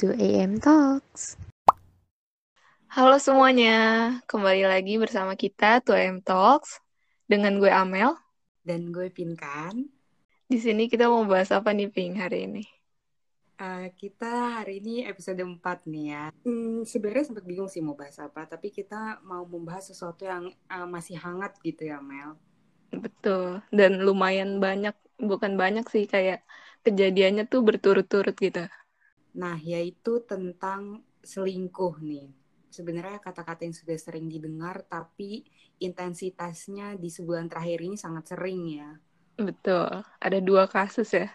to AM Talks. Halo semuanya, kembali lagi bersama kita to AM Talks dengan gue Amel. Dan gue Pinkan. Di sini kita mau bahas apa nih Pink hari ini? Uh, kita hari ini episode 4 nih ya. Hmm, Sebenarnya sempat bingung sih mau bahas apa, tapi kita mau membahas sesuatu yang uh, masih hangat gitu ya Mel. Betul, dan lumayan banyak, bukan banyak sih kayak kejadiannya tuh berturut-turut gitu. Nah, yaitu tentang selingkuh nih. Sebenarnya kata-kata yang sudah sering didengar, tapi intensitasnya di sebulan terakhir ini sangat sering ya. Betul, ada dua kasus ya.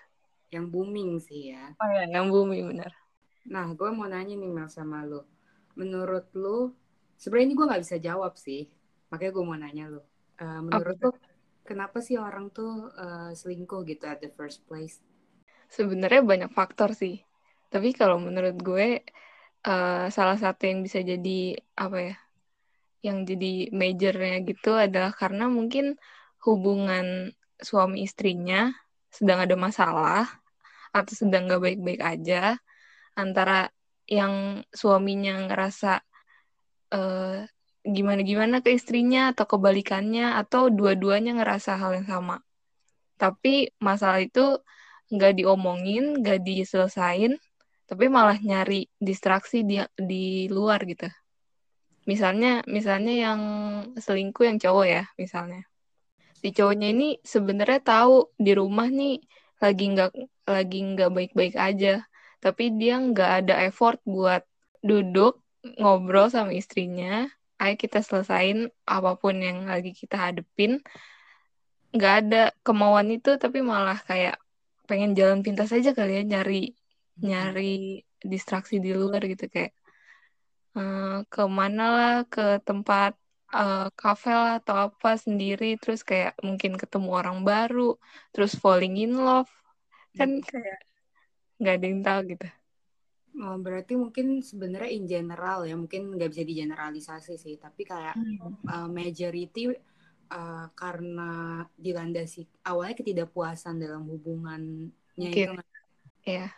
Yang booming sih ya. Oh ya, yang booming benar. Nah, gue mau nanya nih Mel sama lo. Menurut lo, sebenarnya ini gue nggak bisa jawab sih. Makanya gue mau nanya lo. Uh, menurut okay. lo, kenapa sih orang tuh uh, selingkuh gitu at the first place? Sebenarnya banyak faktor sih. Tapi kalau menurut gue uh, salah satu yang bisa jadi apa ya? Yang jadi majornya gitu adalah karena mungkin hubungan suami istrinya sedang ada masalah atau sedang gak baik-baik aja antara yang suaminya ngerasa uh, gimana-gimana ke istrinya atau kebalikannya atau dua-duanya ngerasa hal yang sama. Tapi masalah itu nggak diomongin, nggak diselesain, tapi malah nyari distraksi di di luar gitu. Misalnya, misalnya yang selingkuh yang cowok ya, misalnya. Si cowoknya ini sebenarnya tahu di rumah nih lagi nggak lagi nggak baik-baik aja, tapi dia nggak ada effort buat duduk ngobrol sama istrinya, ayo kita selesain apa pun yang lagi kita hadepin. Nggak ada kemauan itu, tapi malah kayak pengen jalan pintas aja kali ya nyari nyari distraksi di luar gitu kayak uh, ke mana lah ke tempat uh, kafe lah atau apa sendiri terus kayak mungkin ketemu orang baru terus falling in love kan kayak nggak ada yang tahu gitu Oh, berarti mungkin sebenarnya in general ya mungkin nggak bisa digeneralisasi sih tapi kayak hmm. uh, majority uh, karena dilandasi awalnya ketidakpuasan dalam hubungannya okay. itu ya yeah.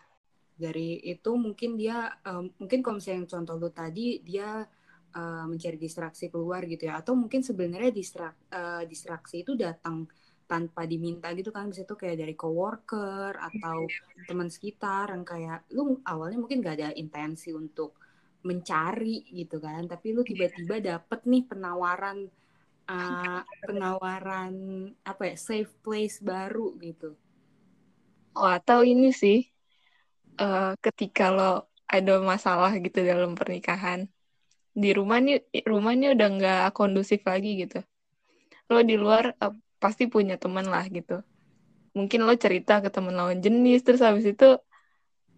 Dari itu mungkin dia um, mungkin kalau misalnya yang contoh lu tadi dia uh, mencari distraksi keluar gitu ya. Atau mungkin sebenarnya distrak uh, distraksi itu datang tanpa diminta gitu kan. Bisa tuh kayak dari coworker atau teman sekitar yang kayak lu awalnya mungkin gak ada intensi untuk mencari gitu kan. Tapi lu tiba-tiba dapet nih penawaran uh, penawaran apa ya safe place baru gitu. Oh atau ini sih uh, ketika lo ada masalah gitu dalam pernikahan. Di rumah nih rumah nih udah nggak kondusif lagi gitu. Lo di luar uh, pasti punya teman lah gitu. Mungkin lo cerita ke teman lawan jenis terus habis itu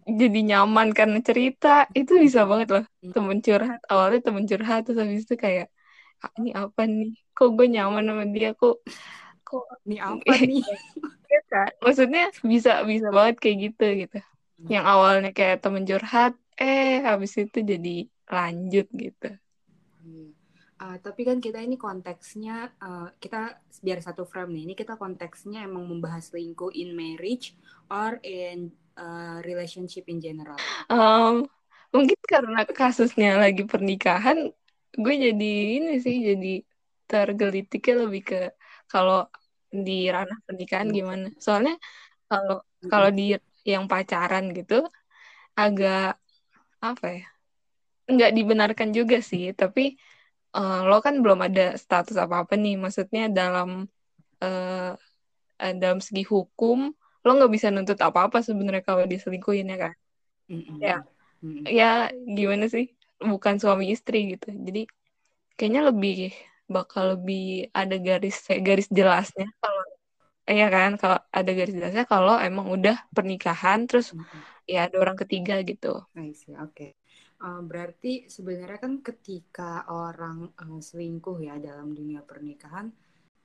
jadi nyaman karena cerita. Itu bisa banget loh hmm. temen curhat. Awalnya temen curhat terus habis itu kayak ah, ini apa nih? Kok gue nyaman sama dia? Kok kok ini apa nih? Ya kan? Maksudnya bisa bisa banget kayak gitu gitu yang awalnya kayak temen curhat eh habis itu jadi lanjut gitu Uh, tapi kan kita ini konteksnya uh, kita biar satu frame nih. Ini kita konteksnya emang membahas selingkuh in marriage or in uh, relationship in general. Um, mungkin karena kasusnya lagi pernikahan, gue jadi ini sih jadi tergelitiknya lebih ke kalau di ranah pernikahan hmm. gimana soalnya kalau kalau di yang pacaran gitu agak apa ya nggak dibenarkan juga sih. Tapi uh, lo kan belum ada status apa apa nih. Maksudnya dalam uh, dalam segi hukum lo nggak bisa nuntut apa apa sebenarnya kalau diselingkuhin ya kan? Mm-hmm. ya. Mm-hmm. ya gimana sih? Bukan suami istri gitu. Jadi kayaknya lebih bakal lebih ada garis garis jelasnya kalau Iya kan, kalau ada garis jelasnya kalau emang udah pernikahan terus mm-hmm. ya ada orang ketiga gitu. Oke, okay. uh, berarti sebenarnya kan ketika orang uh, selingkuh ya dalam dunia pernikahan,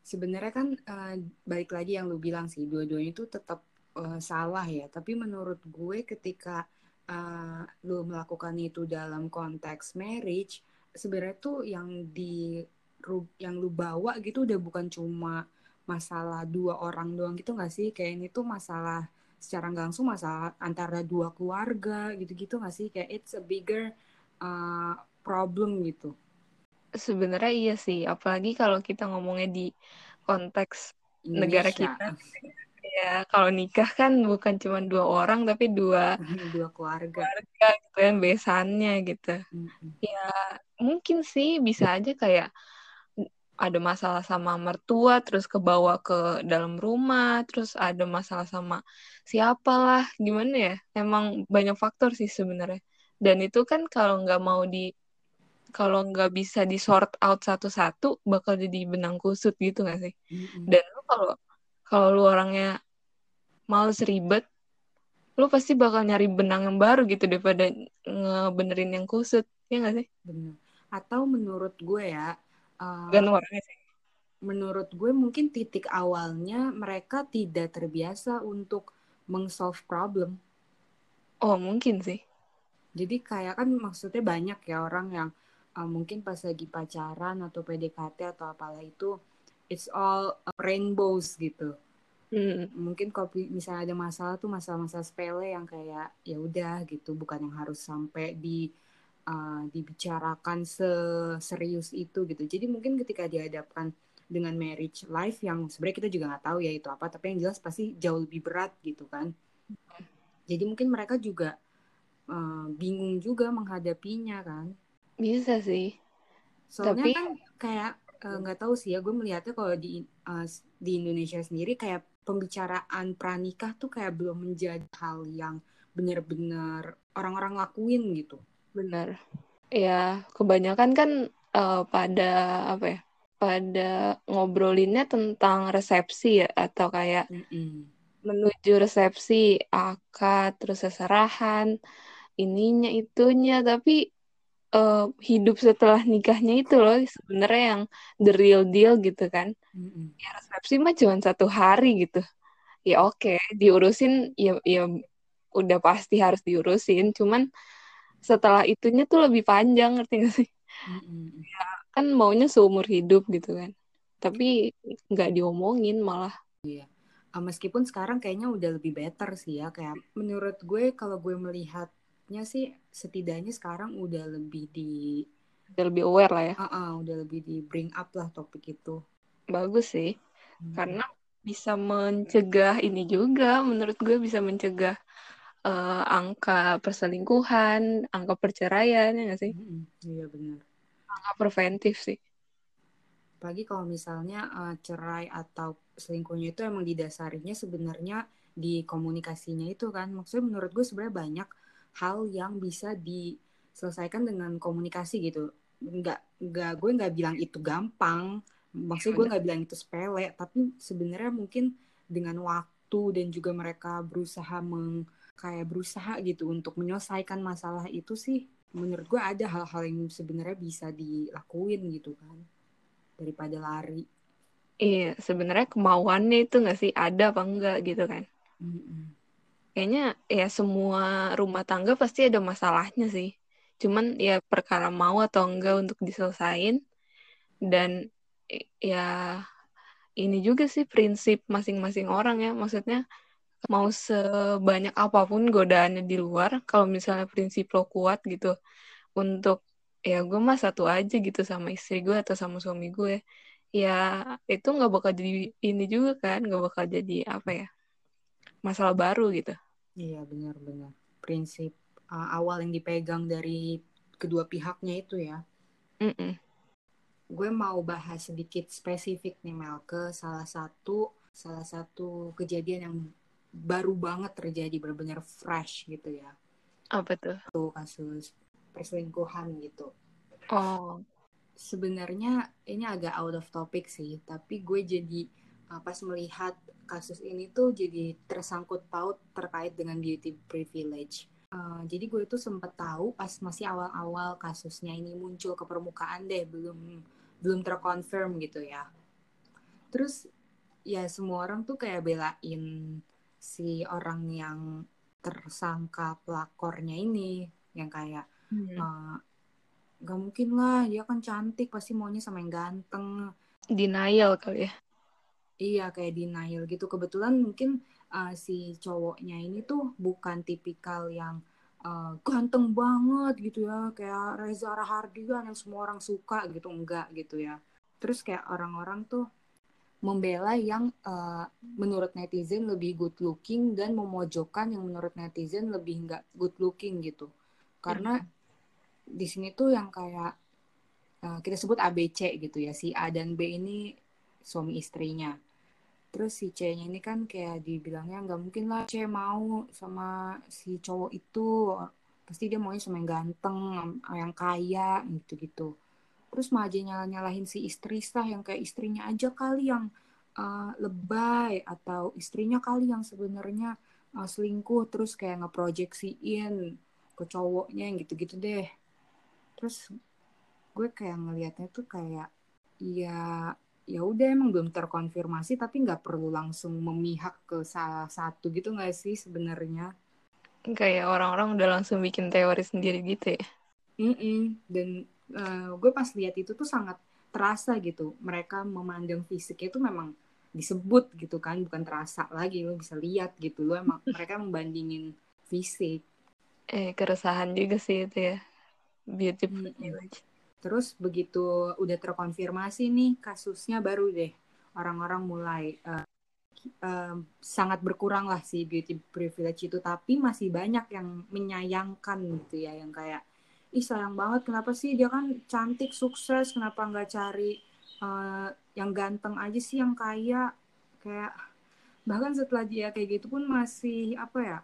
sebenarnya kan uh, balik lagi yang lu bilang sih dua-duanya itu tetap uh, salah ya. Tapi menurut gue ketika uh, lu melakukan itu dalam konteks marriage, sebenarnya tuh yang di yang lu bawa gitu udah bukan cuma masalah dua orang doang gitu gak sih? Kayak ini tuh masalah secara nggak langsung masalah antara dua keluarga gitu-gitu nggak sih? Kayak it's a bigger uh, problem gitu. Sebenarnya iya sih apalagi kalau kita ngomongnya di konteks Indonesia. negara kita. Ya kalau nikah kan bukan cuma dua orang tapi dua dua keluarga. keluarga gitu kan besannya gitu. Mm-hmm. ya mungkin sih bisa aja kayak ada masalah sama mertua terus kebawa ke dalam rumah terus ada masalah sama siapalah gimana ya? Emang banyak faktor sih sebenarnya. Dan itu kan kalau nggak mau di kalau nggak bisa di sort out satu-satu bakal jadi benang kusut gitu nggak sih? Mm-hmm. dan lu kalau kalau lu orangnya males ribet lu pasti bakal nyari benang yang baru gitu daripada ngebenerin yang kusut ya nggak sih? Benar atau menurut gue ya Uh, orangnya sih. Menurut gue mungkin titik awalnya mereka tidak terbiasa untuk meng-solve problem. Oh mungkin sih. Jadi kayak kan maksudnya banyak ya orang yang uh, mungkin pas lagi pacaran atau PDKT atau apalah itu it's all rainbows gitu. Hmm. Mungkin kalau misalnya ada masalah tuh masalah-masalah sepele yang kayak ya udah gitu, bukan yang harus sampai di uh, dibicarakan seserius itu gitu. Jadi mungkin ketika dihadapkan dengan marriage life yang sebenarnya kita juga nggak tahu ya itu apa, tapi yang jelas pasti jauh lebih berat gitu kan. Jadi mungkin mereka juga uh, bingung juga menghadapinya kan. Bisa sih. Soalnya tapi... kan kayak eh, nggak uh, tahu sih ya, gue melihatnya kalau di uh, di Indonesia sendiri kayak pembicaraan pranikah tuh kayak belum menjadi hal yang benar-benar orang-orang lakuin gitu benar. Ya kebanyakan kan uh, pada apa ya pada ngobrolinnya tentang resepsi ya atau kayak mm -mm. menuju resepsi akad terus seserahan ininya itunya. Tapi uh, hidup setelah nikahnya itu loh sebenarnya yang the real deal gitu kan. Mm -mm. ya resepsi mah cuma satu hari gitu. Ya oke okay, diurusin ya ya udah pasti harus diurusin. Cuman setelah itunya tuh lebih panjang ngerti gak sih? Mm-hmm. ya, kan maunya seumur hidup gitu kan. Tapi nggak diomongin malah. Iya. Uh, meskipun sekarang kayaknya udah lebih better sih ya kayak menurut gue kalau gue melihatnya sih setidaknya sekarang udah lebih di udah lebih aware lah ya. Uh -uh, udah lebih di bring up lah topik itu. Bagus sih. Hmm. karena bisa mencegah ini juga menurut gue bisa mencegah uh, angka perselingkuhan, angka perceraian ya nggak sih? Mm-hmm. Iya benar. Angka preventif sih. Apalagi kalau misalnya uh, cerai atau selingkuhnya itu emang didasarinya sebenarnya di komunikasinya itu kan. Maksudnya menurut gue sebenarnya banyak hal yang bisa diselesaikan dengan komunikasi gitu. Nggak, nggak gue nggak bilang itu gampang. Maksudnya gue nggak bilang itu sepele. Tapi sebenarnya mungkin dengan waktu dan juga mereka berusaha meng kayak berusaha gitu untuk menyelesaikan masalah itu sih menurut gue ada hal-hal yang sebenarnya bisa dilakuin gitu kan daripada lari. Iya sebenarnya kemauannya itu nggak sih? Ada apa enggak gitu kan? Mm-hmm. kayaknya ya semua rumah tangga pasti ada masalahnya sih. Cuman ya perkara mau atau enggak untuk diselesain dan ya ini juga sih prinsip masing-masing orang ya. Maksudnya mau sebanyak apa pun godaannya di luar kalau misalnya prinsip lo kuat gitu untuk ya gue mah satu aja gitu sama istri gue atau sama suami gue ya itu nggak bakal jadi ini juga kan nggak bakal jadi apa ya masalah baru gitu. Iya benar-benar prinsip uh, awal yang dipegang dari kedua pihaknya itu ya. Mm -mm. gue mau bahas sedikit spesifik nih Mel ke salah satu salah satu kejadian yang baru banget terjadi benar-benar fresh gitu ya. Apa tuh? Tuh kasus perselingkuhan gitu. Oh. Sebenarnya ini agak out of topic sih tapi gue jadi uh, pas melihat kasus ini tuh jadi tersangkut paut terkait dengan beauty privilege. Uh, jadi gue itu sempat tahu pas masih awal-awal kasusnya ini muncul ke permukaan deh belum belum terkonfirm gitu ya. Terus ya semua orang tuh kayak belain si orang yang tersangka pelakornya ini yang kayak hmm. uh, gak mungkin lah dia kan cantik pasti maunya sama yang ganteng. Denial kali ya? Iya kayak denial gitu. Kebetulan mungkin uh, si cowoknya ini tuh bukan tipikal yang uh, ganteng banget gitu ya kayak Reza Rahardian yang semua orang suka gitu enggak gitu ya. Terus kayak orang-orang tuh membela yang uh, menurut netizen lebih good looking dan memojokkan yang menurut netizen lebih enggak good looking gitu. Karena hmm. di sini tuh yang kayak uh, kita sebut ABC gitu ya si A dan B ini suami istrinya. Terus si C-nya ini kan kayak dibilangnya nggak mungkin lah C mau sama si cowok itu pasti dia maunya sama yang ganteng yang kaya gitu gitu terus malah nyala nyalahin si istri sah yang kayak istrinya aja kali yang uh, lebay atau istrinya kali yang sebenarnya uh, selingkuh terus kayak ngeproyeksiin ke cowoknya yang gitu-gitu deh terus gue kayak ngelihatnya tuh kayak ya ya udah emang belum terkonfirmasi tapi nggak perlu langsung memihak ke salah satu gitu nggak sih sebenarnya kayak orang-orang udah langsung bikin teori sendiri gitu ya mm -mm. dan uh, gue pas lihat itu tuh sangat terasa gitu. Mereka memandang fisiknya itu memang disebut gitu kan bukan terasa lagi lo bisa lihat gitu. Lo emang mereka membandingin fisik. Eh keresahan juga sih itu ya. Beauty privilege Terus begitu udah terkonfirmasi nih kasusnya baru deh. Orang-orang mulai uh, uh, sangat berkurang lah si beauty privilege itu. Tapi masih banyak yang menyayangkan gitu ya yang kayak ih sayang banget kenapa sih? Dia kan cantik sukses kenapa nggak cari uh, yang ganteng aja sih yang kaya? Kayak bahkan setelah dia kayak gitu pun masih apa ya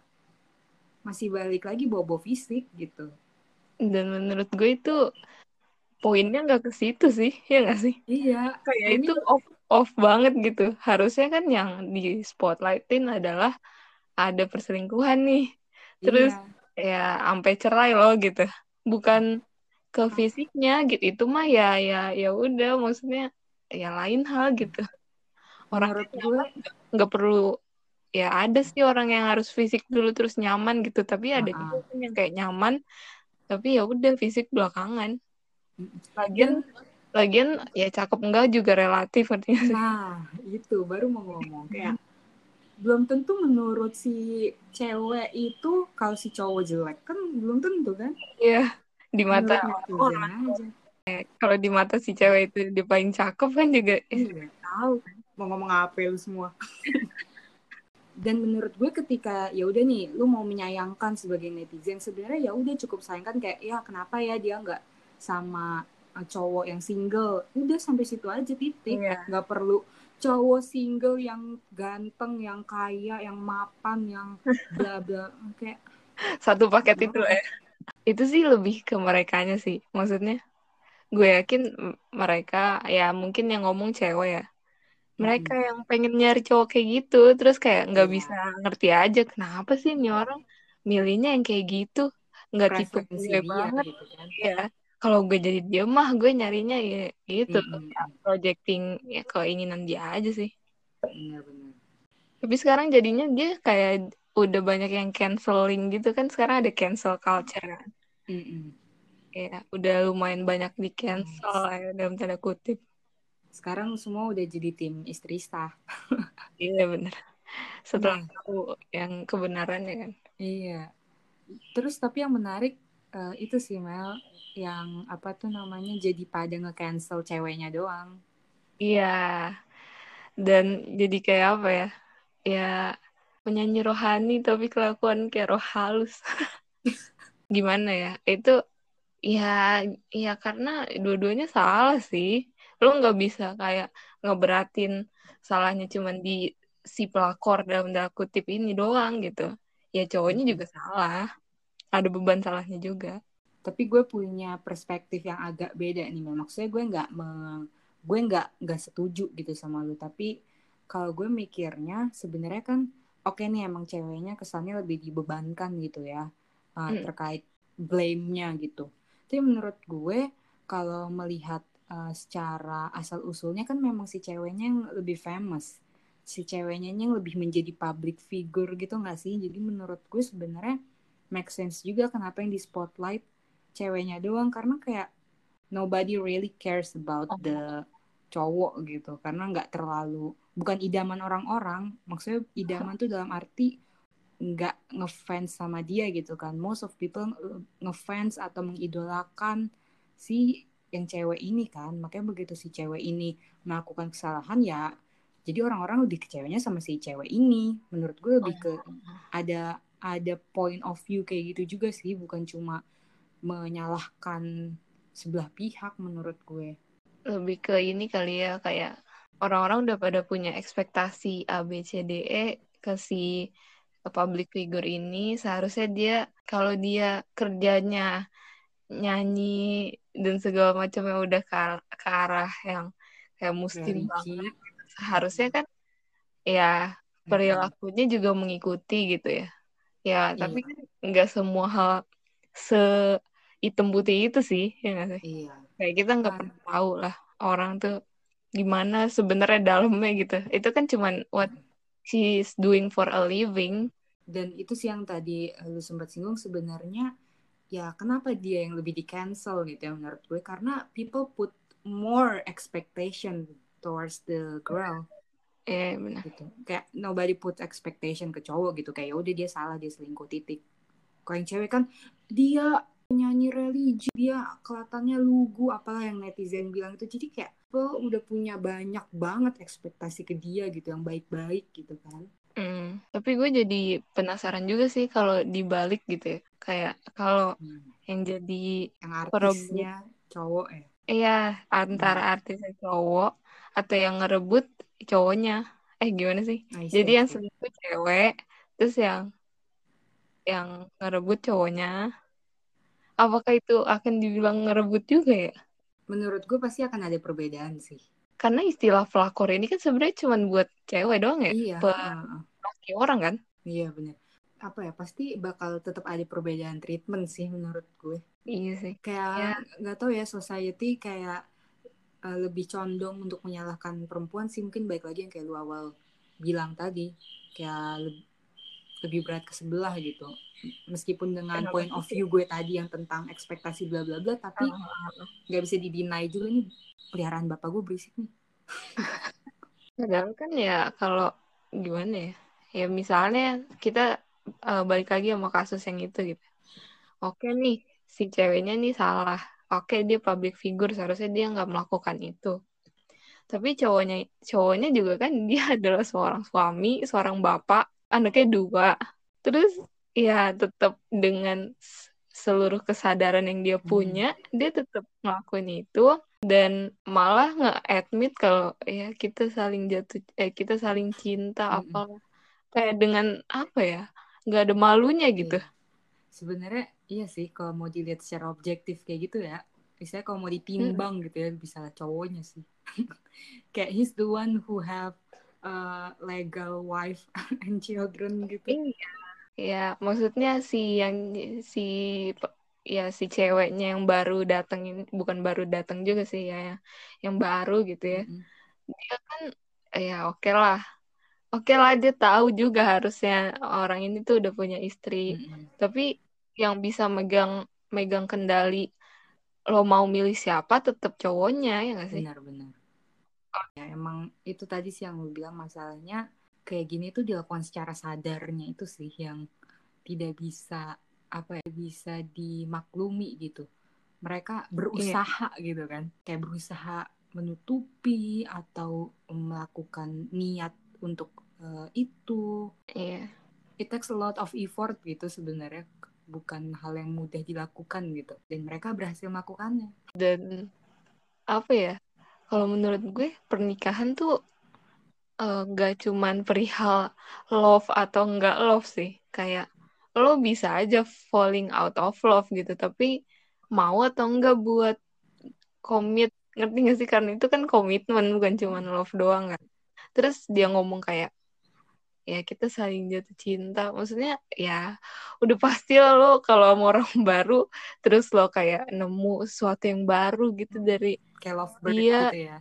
masih balik lagi bobo fisik gitu. Dan menurut gue itu poinnya nggak ke situ sih ya nggak sih? Iya kayak ini... itu off off banget gitu. Harusnya kan yang di spotlightin adalah ada perselingkuhan nih. Terus iya. ya sampai cerai loh gitu bukan ke fisiknya gitu. Itu mah ya ya ya udah maksudnya ya lain hal gitu. Orang gue nggak perlu ya ada sih orang yang harus fisik dulu terus nyaman gitu. Tapi ada uh -uh. juga kan yang kayak nyaman tapi ya udah fisik belakangan. Lagian lagian ya cakep enggak juga relatif artinya. Nah, itu baru mau ngomong kayak belum tentu menurut si cewek itu kalau si cowok jelek kan belum tentu kan? Iya, di mata orang aja. Eh, kalau di mata si cewek itu dia paling cakep kan juga iya, tahu mau ngomong apa lu semua. Dan menurut gue ketika ya udah nih lu mau menyayangkan sebagai netizen sebenarnya ya udah cukup sayangkan kayak ya kenapa ya dia nggak sama uh, cowok yang single udah sampai situ aja titik yeah. nggak perlu cowok single yang ganteng yang kaya yang mapan yang bla bla kayak satu paket itu ya itu sih lebih ke mereka sih maksudnya. Gue yakin mereka ya mungkin yang ngomong cewek ya. Mereka hmm. yang pengen nyari cowok kayak gitu terus kayak nggak yeah. bisa ngerti aja kenapa sih ini orang milihnya yang kayak gitu? Nggak tipe gue banget. gitu kan. ya kalau gue jadi dia mah gue nyarinya ya gitu. Mm -hmm. projecting ya keinginan dia aja sih. Benar-benar tapi sekarang jadinya dia kayak udah banyak yang canceling gitu kan sekarang ada cancel culture kan. Mm -hmm. ya udah lumayan banyak di cancel yes. ya dalam tanda kutip. Sekarang semua udah jadi tim istri sah iya benar setelah nah. tahu yang kebenarannya kan. Iya. Terus tapi yang menarik uh, itu sih Mel yang apa tuh namanya jadi pada nge-cancel ceweknya doang. Iya. Dan jadi kayak apa ya? Ya penyanyi rohani tapi kelakuan kayak roh halus. Gimana ya? Itu ya ya karena dua-duanya salah sih. Lo nggak bisa kayak ngeberatin salahnya cuman di si pelakor dalam tanda kutip ini doang gitu. Ya cowoknya juga salah. Ada beban salahnya juga. Tapi gue punya perspektif yang agak beda nih maksudnya gue nggak gue nggak nggak setuju gitu sama lu. Tapi kalau gue mikirnya sebenarnya kan oke okay nih emang ceweknya kesannya lebih dibebankan gitu ya uh, hmm. terkait blame-nya gitu. Tapi menurut gue kalau melihat uh, secara asal usulnya kan memang si ceweknya yang lebih famous. Si ceweknya yang lebih menjadi public figure gitu nggak sih? Jadi menurut gue sebenarnya make sense juga kenapa yang di spotlight ceweknya doang. Karena kayak nobody really cares about oh. the cowok gitu. Karena nggak terlalu bukan idaman orang-orang. Maksudnya idaman tuh dalam arti nggak ngefans sama dia gitu kan. Most of people ngefans atau mengidolakan si yang cewek ini kan. Makanya begitu si cewek ini melakukan kesalahan ya jadi orang-orang lebih kecewanya sama si cewek ini. Menurut gue lebih ke ada ada point of view kayak gitu juga sih bukan cuma menyalahkan sebelah pihak menurut gue. Lebih ke ini kali ya kayak orang-orang udah pada punya ekspektasi A B C D E ke si public figure ini. Seharusnya dia kalau dia kerjanya nyanyi dan segala macamnya udah ke, ke arah yang kayak muslim banget seharusnya kan ya perilakunya juga mengikuti gitu ya ya iya. tapi kan nggak semua hal se hitam putih itu sih ya gak sih? Iya. kayak kita nggak pernah tahu lah orang tuh gimana sebenarnya dalamnya gitu. Itu kan cuman what she's doing for a living. Dan itu sih yang tadi lu sempat singgung sebenarnya ya kenapa dia yang lebih di cancel gitu ya menurut gue? Karena people put more expectation towards the girl eh benar gitu kayak nobody put expectation ke cowok gitu kayak ya udah dia salah dia selingkuh titik kalau yang cewek kan dia nyanyi religi dia kelihatannya lugu apalah yang netizen bilang itu jadi kayak lo udah punya banyak banget ekspektasi ke dia gitu yang baik-baik gitu kan Hmm, tapi gue jadi penasaran juga sih kalau dibalik gitu ya. Kayak kalau hmm. yang jadi yang artisnya cowok ya. Iya, antara hmm. artisnya cowok atau yang ngerebut cowoknya. Eh gimana sih? Nah, jadi yang selingkuh cewek, terus yang yang ngerebut cowoknya apakah itu akan dibilang ngerebut juga ya? Menurut gue pasti akan ada perbedaan sih. Karena istilah pelakor ini kan sebenarnya cuma buat cewek doang ya? Iya. Laki orang kan? Iya benar. Apa ya, pasti bakal tetap ada perbedaan treatment sih menurut gue. Iya sih. Kayak ya. nggak tahu ya society kayak uh, lebih condong untuk menyalahkan perempuan sih mungkin baik lagi yang kayak lu awal bilang tadi kayak lebih berat ke sebelah gitu. Meskipun dengan point of view gue tadi yang tentang ekspektasi bla bla bla tapi nggak bisa didinai juga nih. Peliharaan bapak gue berisik nih. Padahal kan ya kalau gimana ya? Ya misalnya kita uh, balik lagi sama kasus yang itu gitu. Oke nih si ceweknya nih salah oke dia public figure seharusnya dia nggak melakukan itu tapi cowoknya cowoknya juga kan dia adalah seorang suami seorang bapak anaknya dua terus ya tetap dengan seluruh kesadaran yang dia hmm. punya hmm. dia tetap ngelakuin itu dan malah nge-admit kalau ya kita saling jatuh eh kita saling cinta hmm. apa kayak dengan apa ya nggak ada malunya gitu iya. sebenarnya iya sih kalau mau dilihat secara objektif kayak gitu ya misalnya kalau mau ditimbang hmm. gitu ya bisa cowoknya sih kayak he's the one who have uh, legal wife and children gitu. Iya. Ya, maksudnya si yang si ya si ceweknya yang baru datang ini bukan baru datang juga sih ya, yang baru gitu ya. Mm -hmm. Dia kan ya oke okay lah. Oke okay lah dia tahu juga harusnya orang ini tuh udah punya istri. Mm -hmm. Tapi yang bisa megang megang kendali lo mau milih siapa tetap cowoknya ya gak sih? Benar-benar ya emang itu tadi sih yang lu bilang masalahnya kayak gini tuh dilakukan secara sadarnya itu sih yang tidak bisa apa ya bisa dimaklumi gitu mereka berusaha yeah. gitu kan kayak berusaha menutupi atau melakukan niat untuk uh, itu yeah. it takes a lot of effort gitu sebenarnya bukan hal yang mudah dilakukan gitu. Dan mereka berhasil melakukannya. Dan apa ya kalau menurut gue pernikahan tuh uh, gak cuman perihal love atau enggak love sih. Kayak lo bisa aja falling out of love gitu tapi mau atau enggak buat komit ngerti gak sih? Karena itu kan komitmen bukan cuman love doang kan. Terus dia ngomong kayak ya kita saling jatuh cinta. Maksudnya ya udah pasti lo kalau sama orang baru terus lo kayak nemu sesuatu yang baru gitu dari kayak lovebird dia, gitu ya?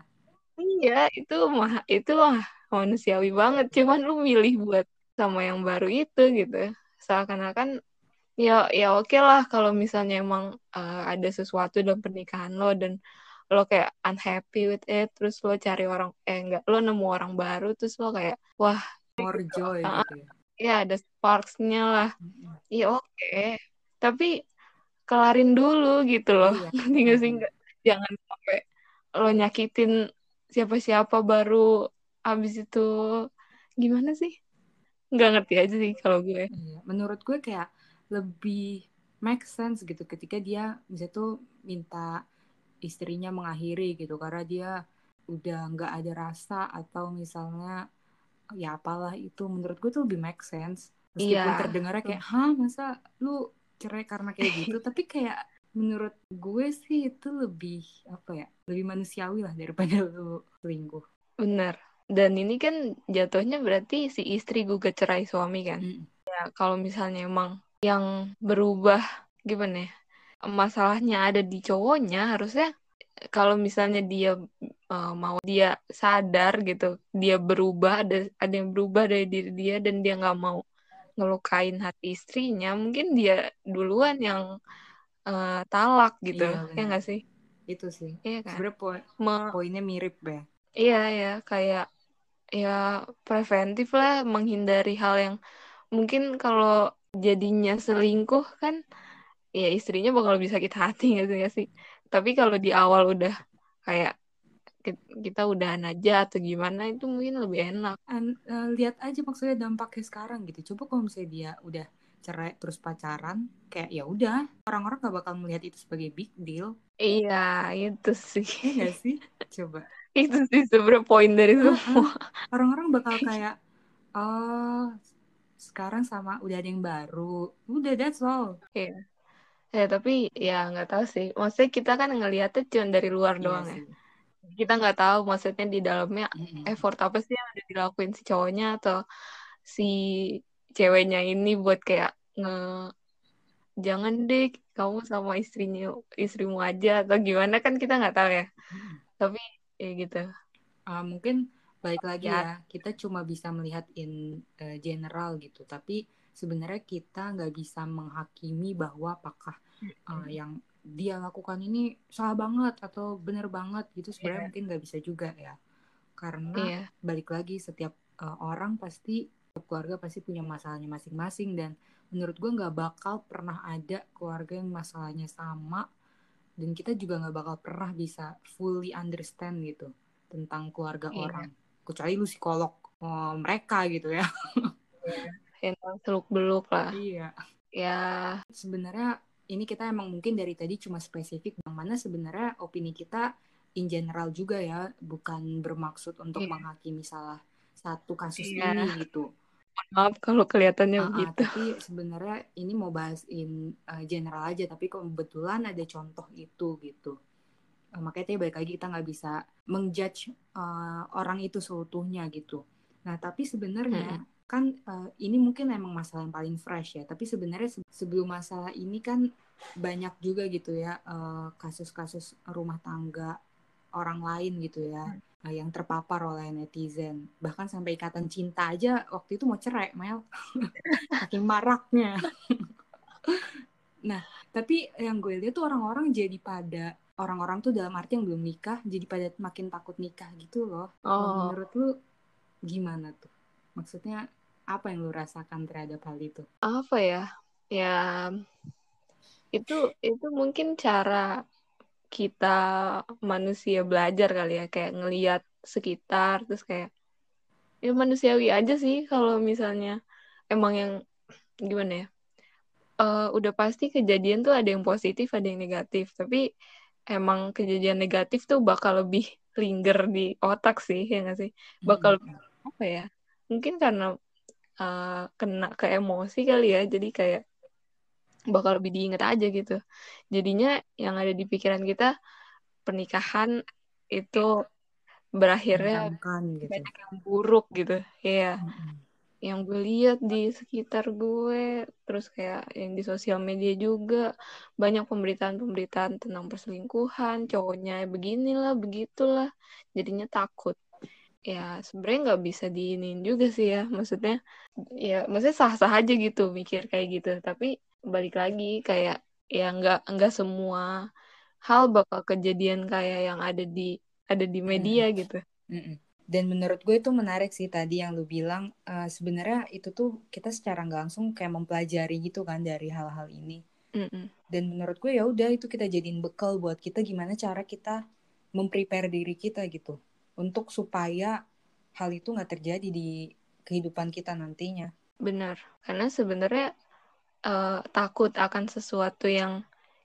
Iya itu mah itu mah manusiawi banget. Cuman lu milih buat sama yang baru itu gitu. Seakan-akan ya ya oke okay lah kalau misalnya emang uh, ada sesuatu dalam pernikahan lo dan lo kayak unhappy with it terus lo cari orang eh enggak lo nemu orang baru terus lo kayak wah more joy uh, gitu ya? Ya ada sparksnya lah. Iya oke. Okay. tapi kelarin dulu gitu loh. Iya. sih enggak jangan sampai lo nyakitin siapa-siapa baru abis itu. Gimana sih? Nggak ngerti aja sih kalau gue. Iya. menurut gue kayak lebih make sense gitu ketika dia bisa tuh minta istrinya mengakhiri gitu karena dia udah nggak ada rasa atau misalnya ya apalah itu menurut gue tuh lebih make sense. Meskipun yeah. terdengarnya kayak hah masa lu cerai karena kayak gitu? Tapi kayak menurut gue sih itu lebih apa ya lebih manusiawi lah daripada lu selingkuh. Bener. Dan ini kan jatuhnya berarti si istri gugat cerai suami kan? Mm. ya kalau misalnya emang yang berubah gimana ya masalahnya ada di cowoknya harusnya kalau misalnya dia uh, mau dia sadar gitu dia berubah ada ada yang berubah dari diri dia dan dia nggak mau ngelukain hati istrinya mungkin dia duluan yang uh, talak gitu iya, ya nggak sih? itu sih. Iya kan? Sebenarnya po Ma poinnya mirip ya. Iya ya kayak ya preventif lah menghindari hal yang mungkin kalau jadinya selingkuh kan ya istrinya bakal bisa sakit hati gitu ya sih tapi kalau di awal udah kayak kita udahan aja atau gimana itu mungkin lebih enak. And, uh, lihat aja maksudnya dampaknya sekarang gitu. Coba kalau misalnya dia udah cerai terus pacaran kayak ya udah orang-orang gak bakal melihat itu sebagai big deal. Iya itu sih. Iya sih? Coba. Itu sih sebenarnya poin dari semua. Orang-orang bakal kayak oh sekarang sama udah ada yang baru. Udah that's all. Iya Ya tapi ya nggak tahu sih. Maksudnya kita kan ngelihatnya cuma dari luar iya doang ya. sih. ya. Kita nggak tahu maksudnya di dalamnya mm-hmm. effort apa sih yang udah dilakuin si cowoknya atau si ceweknya ini buat kayak nge jangan deh kamu sama istrinya istrimu aja atau gimana kan kita nggak tahu ya. Mm-hmm. Tapi ya gitu. Uh, mungkin baik lagi ya. ya kita cuma bisa melihat in uh, general gitu. Tapi sebenarnya kita nggak bisa menghakimi bahwa apakah uh, yang dia lakukan ini salah banget atau benar banget gitu. Sebenarnya yeah. mungkin nggak bisa juga ya. Karena yeah. balik lagi setiap uh, orang pasti keluarga pasti punya masalahnya masing-masing. Dan menurut gue nggak bakal pernah ada keluarga yang masalahnya sama dan kita juga nggak bakal pernah bisa fully understand gitu tentang keluarga yeah. orang. Kecuali lu psikolog oh, mereka gitu ya. Yeah seluk beluk lah. Iya. Ya. Sebenarnya ini kita emang mungkin dari tadi cuma spesifik yang mana sebenarnya opini kita in general juga ya bukan bermaksud untuk yeah. menghakimi salah satu kasus yeah. ini gitu. Maaf kalau kelihatannya uh, begitu. tapi sebenarnya ini mau bahas in uh, general aja tapi kebetulan ada contoh itu gitu. Uh, makanya tadi balik lagi kita nggak bisa mengjudge uh, orang itu seutuhnya gitu. Nah tapi sebenarnya hmm kan uh, ini mungkin emang masalah yang paling fresh ya tapi sebenarnya sebelum masalah ini kan banyak juga gitu ya eh, kasus-kasus uh, rumah tangga orang lain gitu ya hmm. uh, yang terpapar oleh netizen. Bahkan sampai ikatan cinta aja waktu itu mau cerai Mel. Saking maraknya. Nah tapi yang gue lihat tuh orang-orang jadi pada orang-orang tuh dalam arti yang belum nikah jadi pada makin takut nikah gitu loh. Oh. menurut lu gimana tuh? Maksudnya apa yang lu rasakan terhadap hal itu? Apa ya? Ya itu itu mungkin cara kita manusia belajar kali ya kayak ngelihat sekitar terus kayak ya manusiawi aja sih kalau misalnya emang yang gimana ya uh, udah pasti kejadian tuh ada yang positif ada yang negatif tapi emang kejadian negatif tuh bakal lebih linger di otak sih ya nggak sih bakal hmm. apa ya mungkin karena uh, kena ke emosi kali ya. Jadi kayak bakal lebih diingat aja gitu. Jadinya yang ada di pikiran kita pernikahan itu berakhirnya gitu. banyak yang buruk gitu. Ya mm-hmm. yang gue lihat di sekitar gue terus kayak yang di sosial media juga banyak pemberitaan-pemberitaan tentang perselingkuhan cowoknya beginilah begitulah. Jadinya takut ya sebenarnya nggak bisa diinin juga sih ya maksudnya ya maksudnya sah-sah aja gitu mikir kayak gitu tapi balik lagi kayak ya nggak nggak semua hal bakal kejadian kayak yang ada di ada di media mm -mm. gitu. Mm -mm. Dan menurut gue itu menarik sih tadi yang lu bilang uh, sebenarnya itu tuh kita secara nggak langsung kayak mempelajari gitu kan dari hal-hal ini. Mm -mm. Dan menurut gue ya udah itu kita jadiin bekal buat kita gimana cara kita memprepare diri kita gitu untuk supaya hal itu nggak terjadi di kehidupan kita nantinya. Benar, karena sebenarnya uh, takut akan sesuatu yang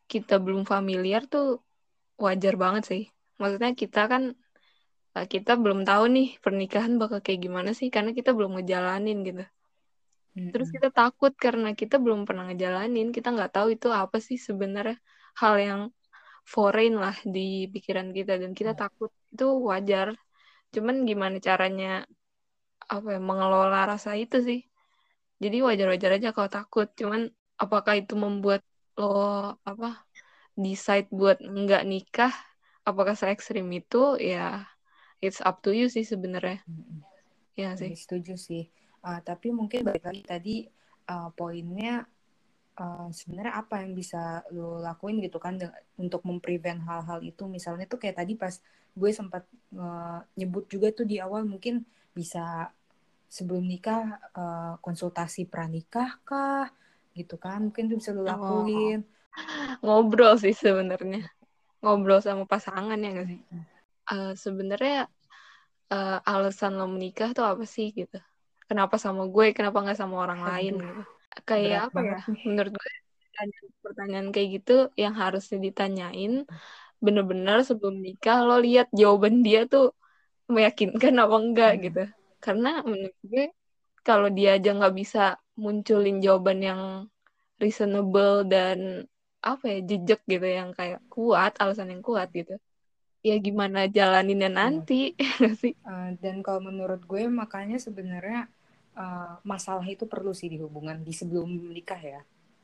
kita belum familiar tuh wajar banget sih. Maksudnya kita kan Eh, kita belum tahu nih pernikahan bakal kayak gimana sih karena kita belum ngejalanin gitu. Mm-hmm. Terus kita takut karena kita belum pernah ngejalanin, kita nggak tahu itu apa sih sebenarnya hal yang foreign lah di pikiran kita dan kita mm. takut itu wajar. Cuman gimana caranya apa ya mengelola rasa itu sih. Jadi wajar-wajar aja kalau takut. Cuman apakah itu membuat lo apa decide buat nggak nikah? Apakah se ekstrim itu? Ya it's up to you sih sebenarnya. Mm-hmm. Ya sih. Setuju sih. Uh, tapi mungkin balik lagi tadi uh, poinnya uh, sebenarnya apa yang bisa lo lakuin gitu kan untuk memprevent hal-hal itu. Misalnya tuh kayak tadi pas gue sempat uh, nyebut juga tuh di awal mungkin bisa sebelum nikah uh, konsultasi pranikah kah gitu kan. Mungkin tuh bisa lo oh. lakuin. Oh. ngobrol sih sebenarnya. Ngobrol sama pasangan ya gak sih? Uh, sebenarnya uh, alasan lo menikah tuh apa sih gitu? Kenapa sama gue kenapa nggak sama orang lain gitu kayak apa ya menurut gue pertanyaan kayak gitu yang harusnya ditanyain bener-bener sebelum nikah lo lihat jawaban dia tuh meyakinkan apa enggak hmm. gitu karena menurut gue kalau dia aja nggak bisa munculin jawaban yang reasonable dan apa ya jejak gitu yang kayak kuat alasan yang kuat gitu ya gimana jalaninnya iya. nanti sih uh, dan kalau menurut gue makanya sebenarnya uh, masalah itu perlu sih di hubungan di sebelum menikah ya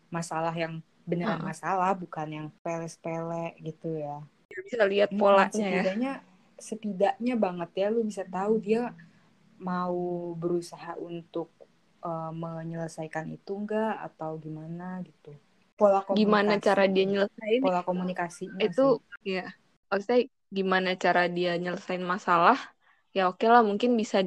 masalah yang beneran uh. masalah bukan yang pele-pele gitu ya bisa lihat polanya hmm, setidaknya ya. setidaknya banget ya lu bisa tahu dia mau berusaha untuk uh, menyelesaikan itu enggak atau gimana gitu pola komunikasi gimana cara dia nyelesain pola komunikasi itu sih. ya maksudnya gimana cara dia nyelesain masalah ya oke okay lah mungkin bisa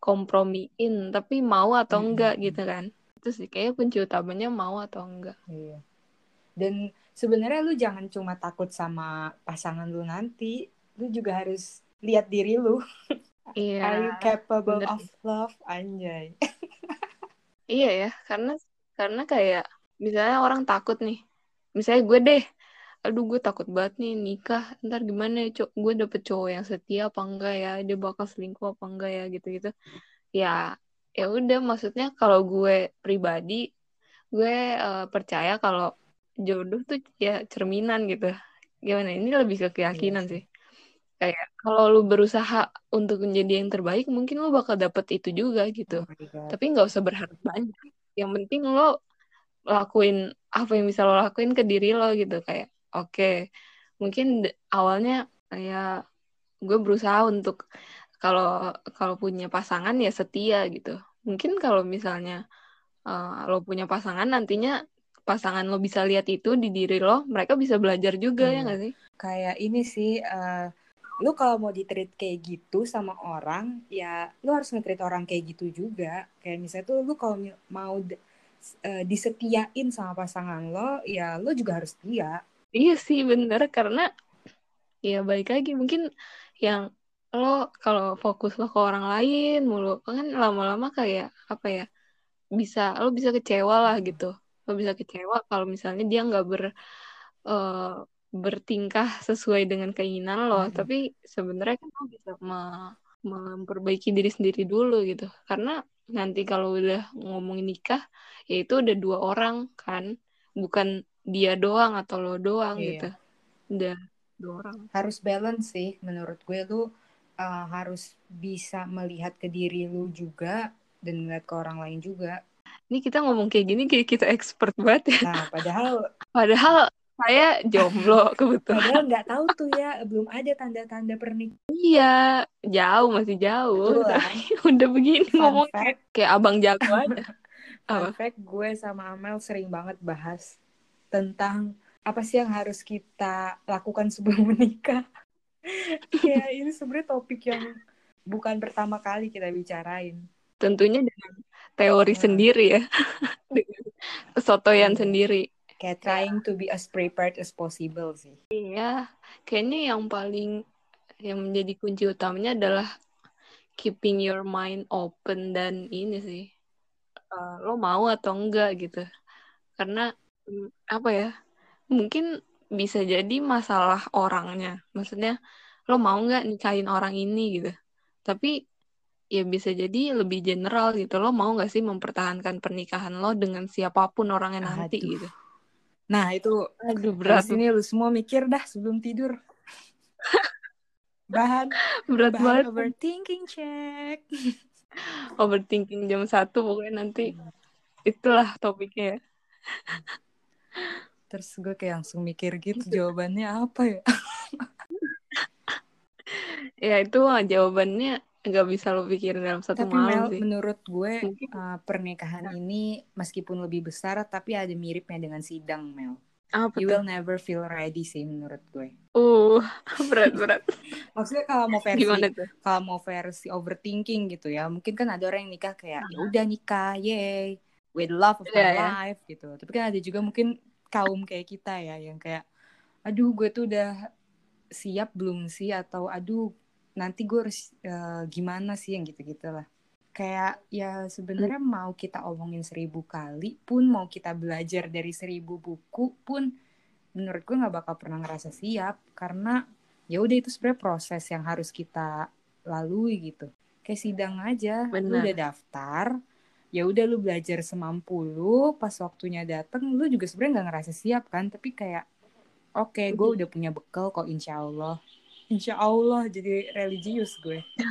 dikompromiin tapi mau atau hmm. enggak gitu kan. Itu sih kayak kunci utamanya mau atau enggak. Iya. Dan sebenarnya lu jangan cuma takut sama pasangan lu nanti lu juga harus lihat diri lu. Iya are you capable bener. of love anjay? Iya ya karena karena kayak misalnya orang takut nih. Misalnya gue deh aduh gue takut banget nih nikah. Ntar gimana ya cowok gue dapet cowok yang setia apa enggak ya? Dia bakal selingkuh apa enggak ya? Gitu gitu ya ya udah. Maksudnya kalau gue pribadi gue uh, percaya kalau jodoh tuh ya cerminan gitu. Gimana? Ini lebih ke keyakinan iya sih. Kayak kalau lu berusaha untuk menjadi yang terbaik mungkin lu bakal dapet itu juga gitu. Oh tapi nggak usah berharap banyak. Yang penting lo lakuin apa yang bisa lo lakuin ke diri lo gitu. Kayak oke okay. mungkin awalnya ya gue berusaha untuk kalau kalau punya pasangan ya setia gitu mungkin kalau misalnya uh, lo punya pasangan nantinya pasangan lo bisa lihat itu di diri lo mereka bisa belajar juga hmm. ya gak sih kayak ini sih uh, lu kalau mau ditreat kayak gitu sama orang ya lu harus ngetreat orang kayak gitu juga kayak misalnya tuh lu kalau mau uh, disetiain sama pasangan lo ya lo juga harus setia Iya sih bener. Karena ya balik lagi mungkin yang lo kalau fokus lo ke orang lain mulu kan lama-lama kayak apa ya bisa lo bisa kecewa lah gitu. Lo bisa kecewa kalau misalnya dia nggak ber uh, bertingkah sesuai dengan keinginan lo. Hmm. tapi sebenarnya kan lo bisa me memperbaiki diri sendiri dulu gitu. Karena nanti kalau udah ngomongin nikah ya itu udah dua orang kan. Bukan dia doang atau lo doang iya. gitu. Udah dua orang. Harus balance sih menurut gue lu uh, harus bisa melihat ke diri lu juga dan melihat ke orang lain juga. Ini kita ngomong kayak gini kayak kita expert banget ya. Nah padahal padahal saya jomblo kebetulan. Padahal nggak tahu tuh ya belum ada tanda-tanda pernikahan. Iya jauh masih jauh. Udah begini Fun ngomong fact. kayak abang jago aja. Fun fact gue sama Amel sering banget bahas tentang apa sih yang harus kita lakukan sebelum menikah? ya ini sebenarnya topik yang bukan pertama kali kita bicarain. Tentunya dengan teori oh. sendiri ya, dengan kesotoyan hmm. sendiri. Kayak trying to be as prepared as possible sih. Iya, kayaknya yang paling yang menjadi kunci utamanya adalah keeping your mind open dan ini sih uh, lo mau atau enggak gitu karena apa ya mungkin bisa jadi masalah orangnya. Maksudnya lo mau nggak nikahin orang ini? gitu. Tapi ya bisa jadi lebih general gitu. Lo mau nggak sih mempertahankan pernikahan lo dengan siapa pun orangnya nanti? Aduh. gitu. Nah itu Aduh berat ini lu semua mikir dah sebelum tidur. Bahan berat bahan banget. overthinking check overthinking jam satu pokoknya nanti itulah topiknya ya terus gue kayak langsung mikir gitu jawabannya apa ya? Ya itu jawabannya nggak bisa lo pikirin dalam satu tapi malam Mel, sih. menurut gue uh, pernikahan ini meskipun lebih besar tapi ada miripnya dengan sidang Mel. Apa you will never feel ready sih menurut gue. Uh, berat berat. Maksudnya kalau mau versi kalau mau versi overthinking gitu ya, mungkin kan ada orang yang nikah kayak ya udah nikah, yay, with love of yeah, my yeah. life gitu. Tapi kan ada juga mungkin kaum kayak kita ya yang kayak aduh gue tuh udah siap belum sih atau aduh nanti gue harus uh, gimana sih yang gitu-gitu lah kayak ya sebenarnya hmm. mau kita omongin seribu kali pun mau kita belajar dari seribu buku pun menurut gue nggak bakal pernah ngerasa siap karena ya udah itu sebenarnya proses yang harus kita lalui gitu kayak sidang aja Bener. lu udah daftar ya udah lu belajar semampu lu pas waktunya dateng lu juga sebenarnya nggak ngerasa siap kan tapi kayak oke okay, gue udah punya bekal kok insya Allah. Insya Allah jadi religius gue. Ya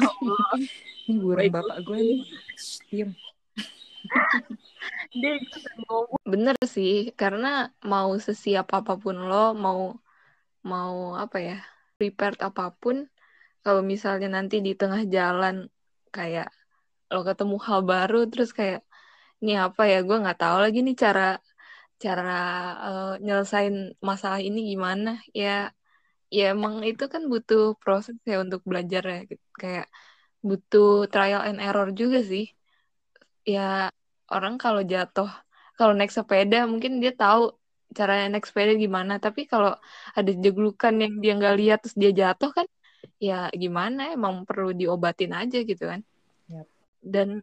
ini burung bapak gue nih. Diam dia bener sih karena mau sesiap apa pun lo mau mau apa ya prepared apa pun kalau misalnya nanti di tengah jalan kayak lo ketemu hal baru terus kayak ini apa ya? Gue nggak tahu lagi nih cara cara uh, nyelesain masalah ini gimana. Ya ya emang itu kan butuh proses ya untuk belajar ya. Kayak butuh trial and error juga sih. Ya orang kalau jatuh kalau naik sepeda mungkin dia tahu caranya naik sepeda gimana. Tapi kalau ada jeglukan yang dia nggak lihat terus dia jatuh kan ya gimana? Emang perlu diobatin aja gitu kan. Dan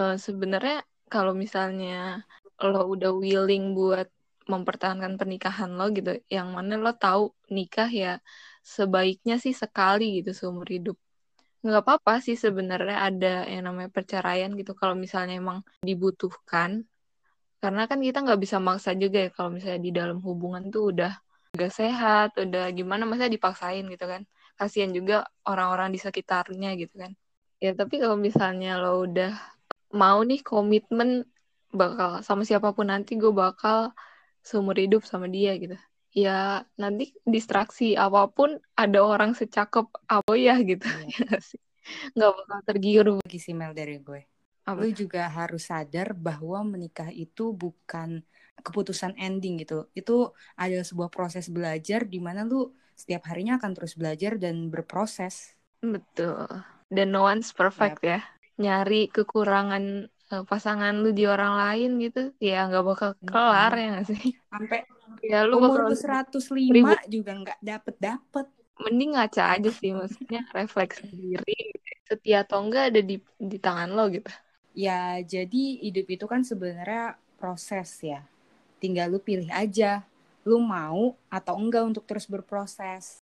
uh, sebenarnya kalau misalnya lo udah willing buat mempertahankan pernikahan lo gitu yang mana lo tahu nikah ya sebaiknya sih sekali gitu seumur hidup. Nggak apa-apa sih sebenarnya ada yang namanya perceraian gitu kalau misalnya emang dibutuhkan. Karena kan kita nggak bisa maksa juga ya kalau misalnya di dalam hubungan tuh udah gak sehat udah gimana masa dipaksain gitu kan. Kasihan juga orang-orang di sekitarnya gitu kan ya tapi kalau misalnya lo udah mau nih komitmen bakal sama siapa pun nanti gue bakal seumur hidup sama dia gitu. Ya nanti distraksi apa pun ada orang secakep apa ya gitu. Iya. ya nggak bakal tergiur. Lagi sih Mel dari gue. Apa? lu juga harus sadar bahwa menikah itu bukan keputusan ending gitu. Itu ada sebuah proses belajar di mana lu setiap harinya akan terus belajar dan berproses. Betul dan no one's perfect yep. ya nyari kekurangan Eh, pasangan lu di orang lain gitu ya nggak bakal kelar hmm. ya gak sih sampai ya lu umur lu 105 ribu. juga nggak dapet dapet mending ngaca aja sih maksudnya refleks diri setia atau enggak ada di di tangan lo gitu ya jadi hidup itu kan sebenarnya proses ya tinggal lu pilih aja lu mau atau enggak untuk terus berproses